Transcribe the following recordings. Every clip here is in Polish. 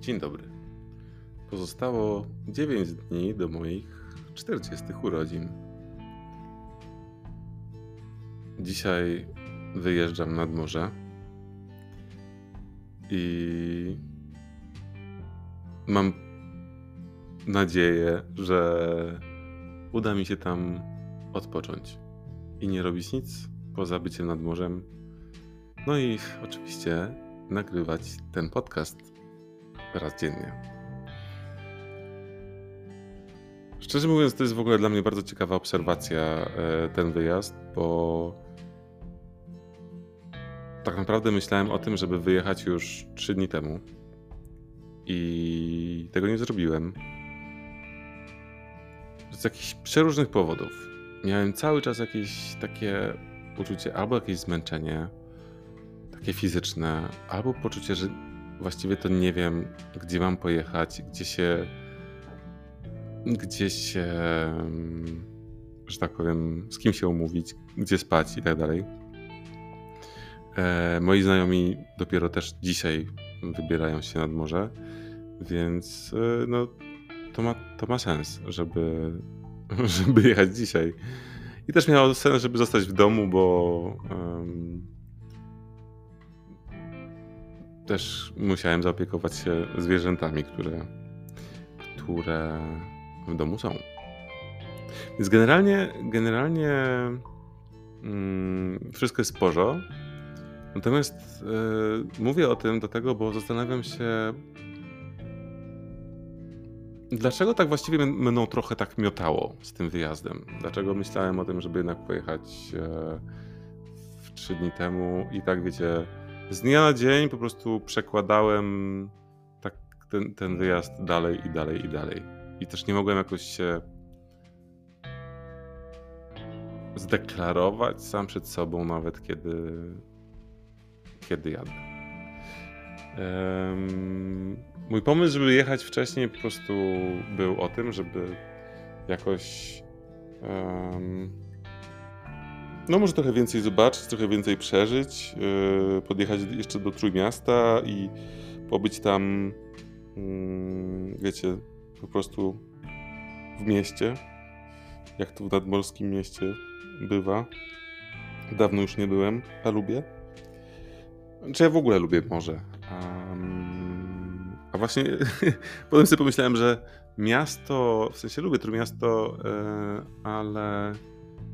Dzień dobry. Pozostało 9 dni do moich 40 urodzin. Dzisiaj wyjeżdżam nad morze i mam nadzieję, że uda mi się tam odpocząć i nie robić nic poza byciem nad morzem. No i oczywiście nagrywać ten podcast raz dziennie. Szczerze mówiąc, to jest w ogóle dla mnie bardzo ciekawa obserwacja, e, ten wyjazd, bo tak naprawdę myślałem o tym, żeby wyjechać już trzy dni temu i tego nie zrobiłem. Z jakichś przeróżnych powodów. Miałem cały czas jakieś takie uczucie, albo jakieś zmęczenie, takie fizyczne, albo poczucie, że właściwie to nie wiem, gdzie mam pojechać, gdzie się. gdzie się. że tak powiem, z kim się umówić, gdzie spać i tak dalej. E, moi znajomi dopiero też dzisiaj wybierają się nad morze, więc e, no, to, ma, to ma sens, żeby, żeby jechać dzisiaj. I też miało sens, żeby zostać w domu, bo um, też musiałem zaopiekować się zwierzętami, które, które w domu są. Więc generalnie, generalnie mm, wszystko jest sporo. Natomiast y, mówię o tym do tego, bo zastanawiam się, dlaczego tak właściwie mną trochę tak miotało z tym wyjazdem. Dlaczego myślałem o tym, żeby jednak pojechać y, w trzy dni temu i tak wiecie, z dnia na dzień po prostu przekładałem tak ten, ten wyjazd dalej i dalej i dalej. I też nie mogłem jakoś się zdeklarować sam przed sobą, nawet kiedy, kiedy jadę. Um, mój pomysł, żeby jechać wcześniej, po prostu był o tym, żeby jakoś um, no może trochę więcej zobaczyć, trochę więcej przeżyć, yy, podjechać jeszcze do Trójmiasta i pobyć tam, yy, wiecie, po prostu w mieście, jak to w nadmorskim mieście bywa. Dawno już nie byłem, a lubię. Czy ja w ogóle lubię morze. Um, a właśnie potem sobie pomyślałem, że miasto, w sensie lubię Trójmiasto, yy, ale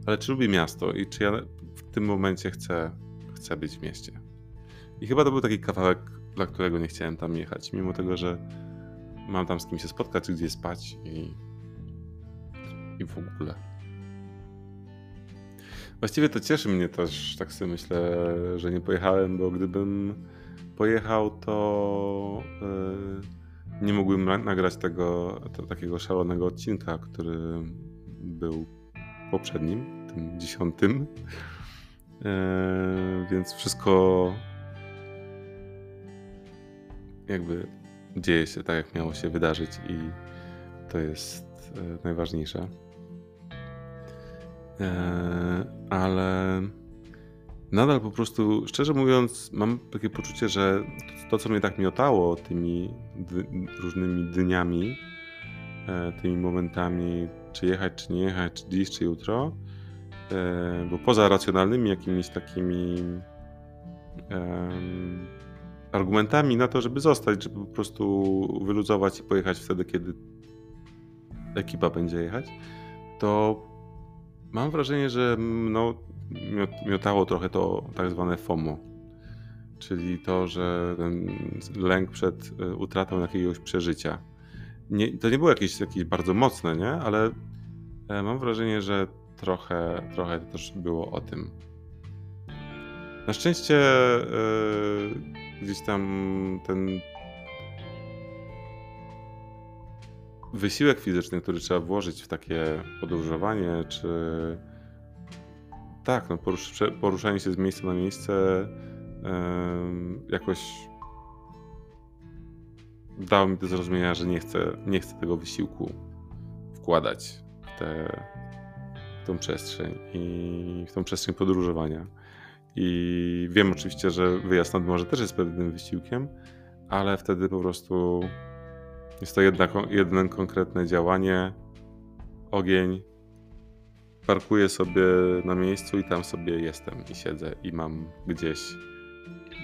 ale czy lubię miasto i czy ja w tym momencie chcę, chcę być w mieście? I chyba to był taki kawałek, dla którego nie chciałem tam jechać, mimo tego, że mam tam z kim się spotkać, gdzie spać i, i w ogóle. Właściwie to cieszy mnie też, tak sobie myślę, że nie pojechałem, bo gdybym pojechał, to yy, nie mógłbym nagrać tego to, takiego szalonego odcinka, który był poprzednim tym dziesiątym. E, więc wszystko jakby dzieje się tak, jak miało się wydarzyć, i to jest e, najważniejsze. E, ale nadal po prostu, szczerze mówiąc, mam takie poczucie, że to, co mnie tak miotało tymi różnymi dniami, tymi momentami, czy jechać, czy nie jechać, czy dziś, czy jutro, E, bo poza racjonalnymi jakimiś takimi argumentami na to, żeby zostać, żeby po prostu wyluzować i pojechać wtedy, kiedy ekipa będzie jechać, to mam wrażenie, że no, miotało trochę to tak zwane FOMO. Czyli to, że ten lęk przed e, utratą jakiegoś przeżycia. Nie, to nie było jakieś, jakieś bardzo mocne, nie? Ale e, mam wrażenie, że trochę, trochę też było o tym. Na szczęście yy, gdzieś tam ten wysiłek fizyczny, który trzeba włożyć w takie podróżowanie, czy tak, no porusz, poruszanie się z miejsca na miejsce jakoś dało mi do zrozumienia, że nie chcę, nie chcę tego wysiłku wkładać w te tą przestrzeń i w tą przestrzeń podróżowania. I wiem oczywiście, że wyjazd nad morze też jest pewnym wysiłkiem, ale wtedy po prostu jest to jedna, jedno konkretne działanie, ogień, parkuję sobie na miejscu i tam sobie jestem i siedzę i mam gdzieś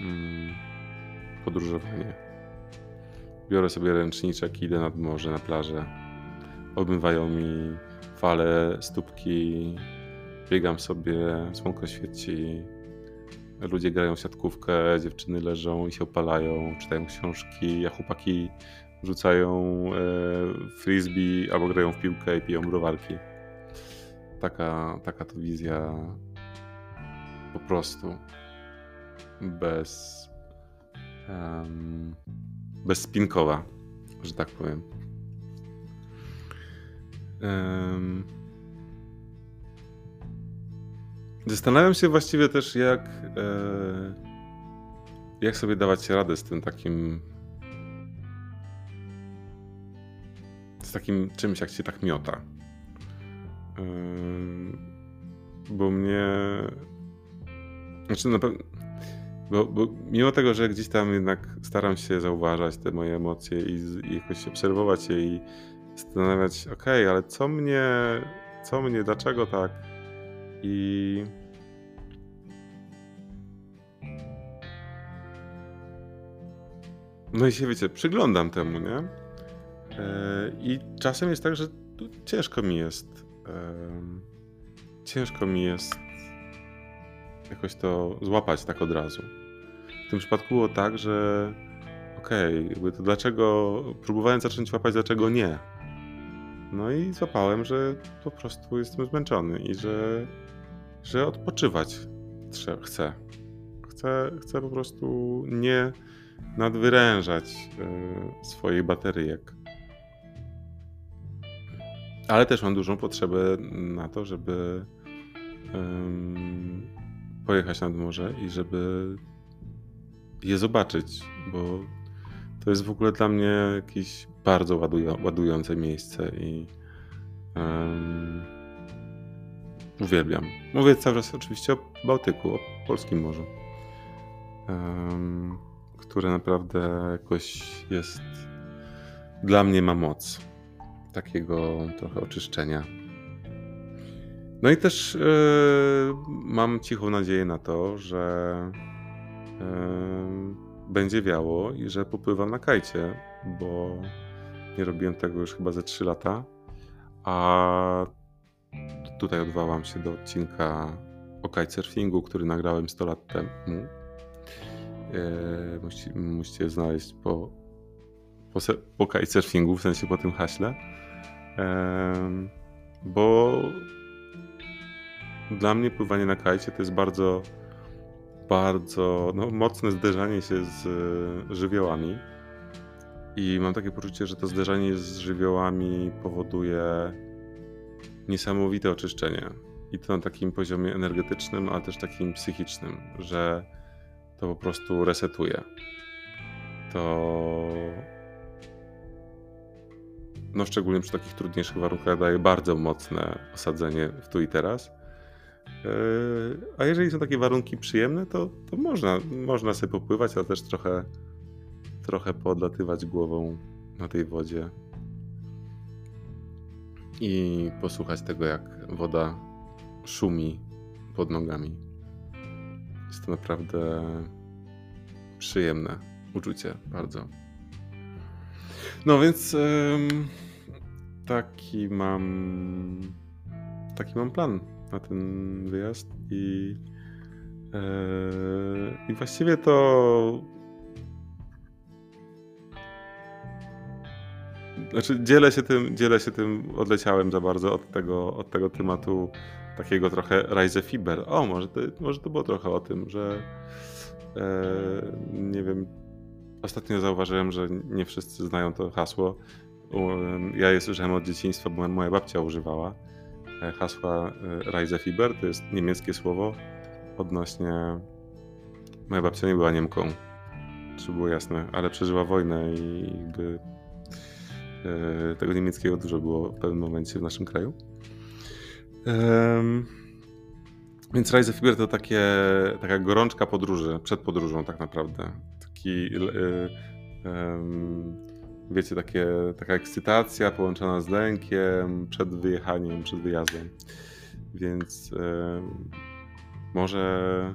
mm, podróżowanie. Biorę sobie ręczniczek, idę nad morze, na plażę. Obmywają mi fale, stópki, biegam sobie, słonko świeci, ludzie grają siatkówkę, dziewczyny leżą i się opalają, czytają książki, a chłopaki rzucają e, frisbee albo grają w piłkę i piją browarki. Taka, taka to wizja po prostu bez um, bezspinkowa, że tak powiem. Zastanawiam się właściwie też, jak, e, jak sobie dawać radę z tym takim. z takim czymś, jak się tak miota. bo mnie. Znaczy, na pewno bo, bo, mimo tego, że gdzieś tam jednak staram się zauważać te moje emocje i, i jakoś obserwować je i zastanawiać, ok, ale co mnie, co mnie, dlaczego tak? I no i się wiecie, przyglądam temu, nie? E, I czasem jest tak, że ciężko mi jest. Ciężko mi jest jakoś to złapać tak od razu tym przypadku było tak, że okej, okay, to dlaczego, próbowałem zacząć łapać, dlaczego nie. No i złapałem, że po prostu jestem zmęczony i że, że odpoczywać chcę. Chcę, chcę po prostu nie nadwyrężać y, swojej bateryjek. Ale też mam dużą potrzebę na to, żeby pojechać nad morze i żeby je zobaczyć, bo to jest w ogóle dla mnie jakieś bardzo ładujące miejsce i um, uwielbiam. Mówię cały czas oczywiście o Bałtyku, o Polskim Morzu, um, które naprawdę jakoś jest, dla mnie ma moc takiego trochę oczyszczenia. No i też yy, mam cichą nadzieję na to, że będzie wiało i że popływam na kajcie, bo nie robiłem tego już chyba ze 3 lata. A tutaj odwołam się do odcinka o kitesurfingu, który nagrałem 100 lat temu. E, musicie, musicie znaleźć po, po, po kitesurfingu, w sensie po tym haśle. Bo dla mnie pływanie na kajcie to jest bardzo bardzo no, mocne zderzanie się z e, żywiołami. I mam takie poczucie, że to zderzenie z żywiołami powoduje niesamowite oczyszczenie. I to na takim poziomie energetycznym, ale też takim psychicznym, że to po prostu resetuje. To. No, szczególnie przy takich trudniejszych warunkach daje bardzo mocne osadzenie w tu i teraz. E, a jeżeli są takie warunki przyjemne, to, to można, można sobie popływać, ale też trochę, trochę podlatywać głową na tej wodzie i posłuchać tego, jak woda szumi pod nogami. Jest to naprawdę przyjemne uczucie, bardzo. No więc taki mam taki mam plan na ten wyjazd i, e, i właściwie to Znaczy, dzielę się tym, dzielę się tym, odleciałem za bardzo od tego, od tego tematu takiego trochę Rise Fiber. O, może to, może to było trochę o tym, że e, nie wiem, ostatnio zauważyłem, że nie wszyscy znają to hasło. Ja je słyszałem od dzieciństwa, bo moja babcia używała. E, hasła e, Reise Fieber, to jest niemieckie słowo odnośnie... Moja babcia nie była Niemką, żeby było jasne, ale przeżyła wojnę i jakby e, tego niemieckiego dużo było w pewnym momencie w naszym kraju. Więc Reise Fieber to takie, taka gorączka podróży, przed podróżą tak naprawdę. Taki wiecie, takie, taka ekscytacja połączona z lękiem przed wyjechaniem, przed wyjazdem. Więc może,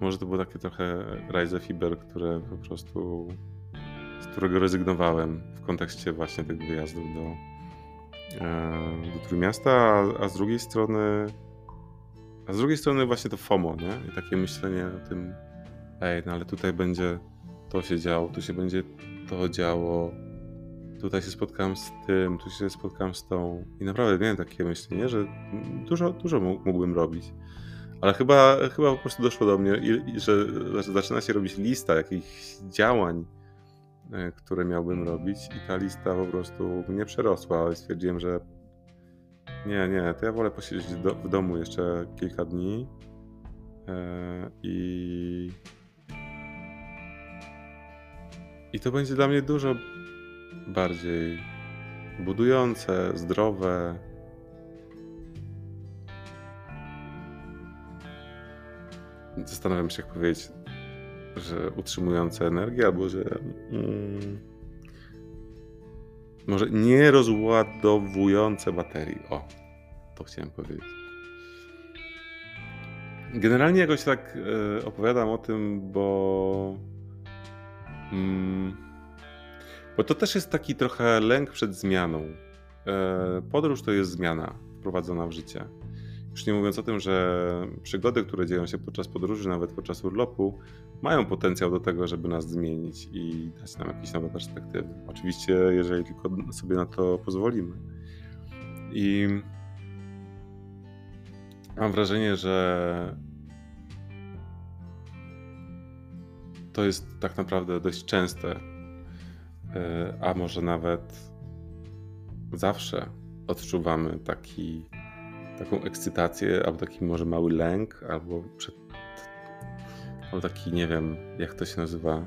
może to było takie trochę Rise Fiber, które po prostu z którego rezygnowałem w kontekście właśnie tych wyjazdów do, do Trójmiasta, a, a z drugiej strony a z drugiej strony właśnie to FOMO, nie? I takie myślenie o tym, ej, no ale tutaj będzie to się działo, tu się będzie to działo, tutaj się spotkałem z tym, tu się spotkałem z tą. I naprawdę miałem takie myślenie, że dużo, dużo mógłbym robić. Ale chyba, chyba po prostu doszło do mnie, że zaczyna się robić lista jakichś działań, e, które miałbym robić, i ta lista po prostu mnie przerosła, ale stwierdziłem, że nie, nie, to ja wolę posiedzieć do, w domu jeszcze kilka dni yy, i. I to będzie dla mnie dużo bardziej budujące, zdrowe. Zastanawiam się, jak powiedzieć, że utrzymujące energię, albo że. Mm, może nie rozładowujące baterii. O, to chciałem powiedzieć. Generalnie jakoś tak e, opowiadam o tym, bo. Mm, bo to też jest taki trochę lęk przed zmianą. E, podróż to jest zmiana wprowadzona w życie. Już nie mówiąc o tym, że przygody, które dzieją się podczas podróży, nawet podczas urlopu, mają potencjał do tego, żeby nas zmienić i dać nam jakieś nowe perspektywy. Oczywiście, jeżeli tylko sobie na to pozwolimy. I mam wrażenie, że to jest tak naprawdę dość częste, e, a może nawet zawsze odczuwamy taki taką ekscytację, albo taki może mały lęk, albo, przed, albo taki, nie wiem, jak to się nazywa,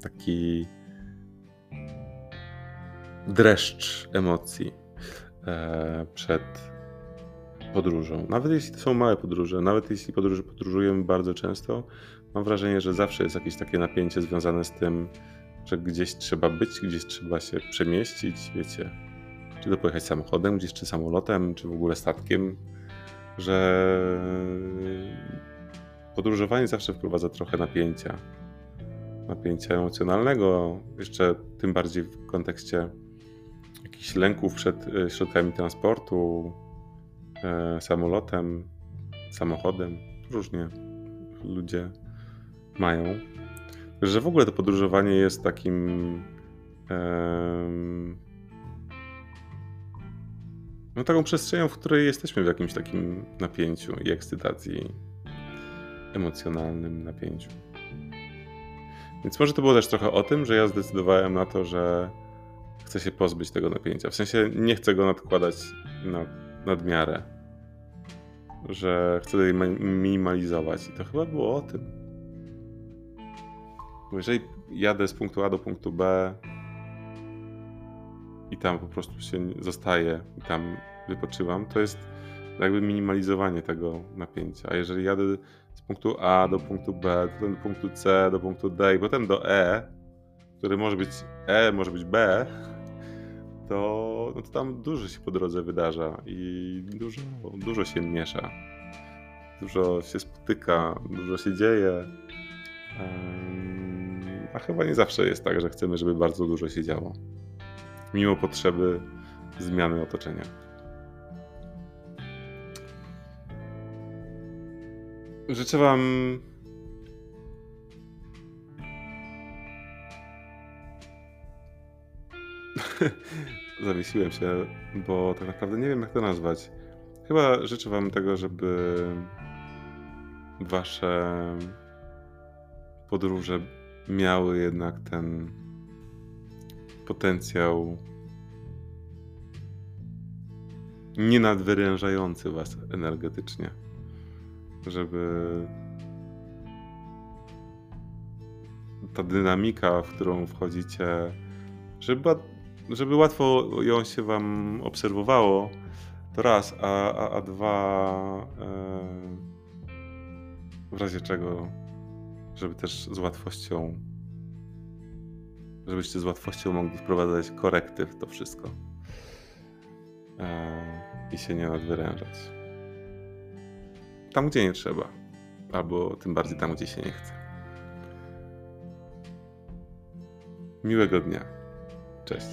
taki dreszcz emocji e, przed podróżą. Nawet jeśli to są małe podróże, nawet jeśli podróż, podróżujemy bardzo często, mam wrażenie, że zawsze jest jakieś takie napięcie związane z tym, że gdzieś trzeba być, gdzieś trzeba się przemieścić, wiecie, czy to pojechać samochodem gdzieś, czy samolotem, czy w ogóle statkiem, że podróżowanie zawsze wprowadza trochę napięcia. Napięcia emocjonalnego, jeszcze tym bardziej w kontekście jakichś lęków przed e, środkami transportu, e, samolotem, samochodem. Różnie ludzie mają. Że w ogóle to podróżowanie jest takim no, taką przestrzenią, w której jesteśmy w jakimś takim napięciu i ekscytacji, emocjonalnym napięciu. Więc może to było też trochę o tym, że ja zdecydowałem na to, że chcę się pozbyć tego napięcia. W sensie nie chcę go nadkładać na nadmiarę, że chcę minimalizować. I to chyba było o tym. Jeżeli jadę z punktu A do punktu B, i tam po prostu się zostaję i tam wypoczywam, to jest jakby minimalizowanie tego napięcia. A jeżeli jadę z punktu A do punktu B, potem do punktu C, do punktu D i potem do E, który może być E, może być B, to, no to tam dużo się po drodze wydarza i dużo, dużo się miesza. Dużo się spotyka, dużo się dzieje. Chyba nie zawsze jest tak, że chcemy, żeby bardzo dużo się działo mimo potrzeby zmiany otoczenia. Życzę Wam Zawiesiłem się, bo tak naprawdę nie wiem, jak to nazwać. Chyba życzę Wam tego, żeby Wasze podróże miały jednak ten potencjał nie nadwyrężający was energetycznie, żeby ta dynamika, w którą wchodzicie, żeby, żeby łatwo ją się wam obserwowało, to raz, a, a, a dwa, e, w razie czego, żeby też z łatwością żebyście z łatwością mogli wprowadzać korekty w to wszystko e, i się nie nadwyrężać. Tam, gdzie nie trzeba, albo tym bardziej tam, gdzie się nie chce. Miłego dnia. Cześć.